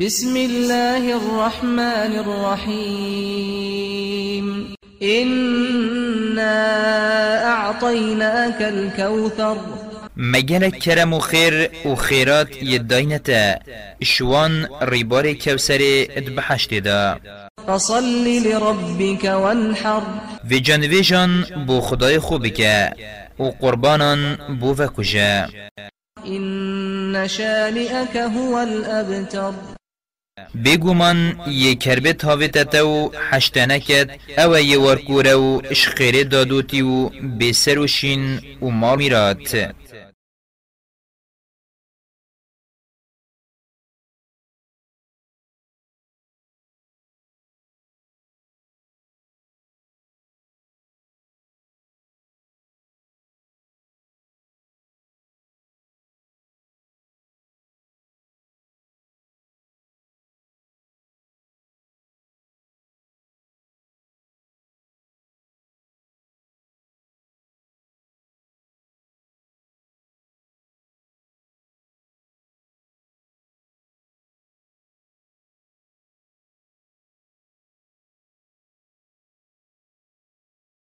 بسم الله الرحمن الرحيم. إنا أعطيناك الكوثر. مگل کرم و خیر و خیرات یداینتا شوان ریبار کوسر ادبحشت دا فصل لربك وانحر. و جان جان بو خدای خوب که و قربانان بو وکجا إن شانئك هو الأبتر. بگومان یه کربه تاویتتا و حشتنکت او یه ورکوره و اشخیره دادوتی و بسر و شین و ما میرات.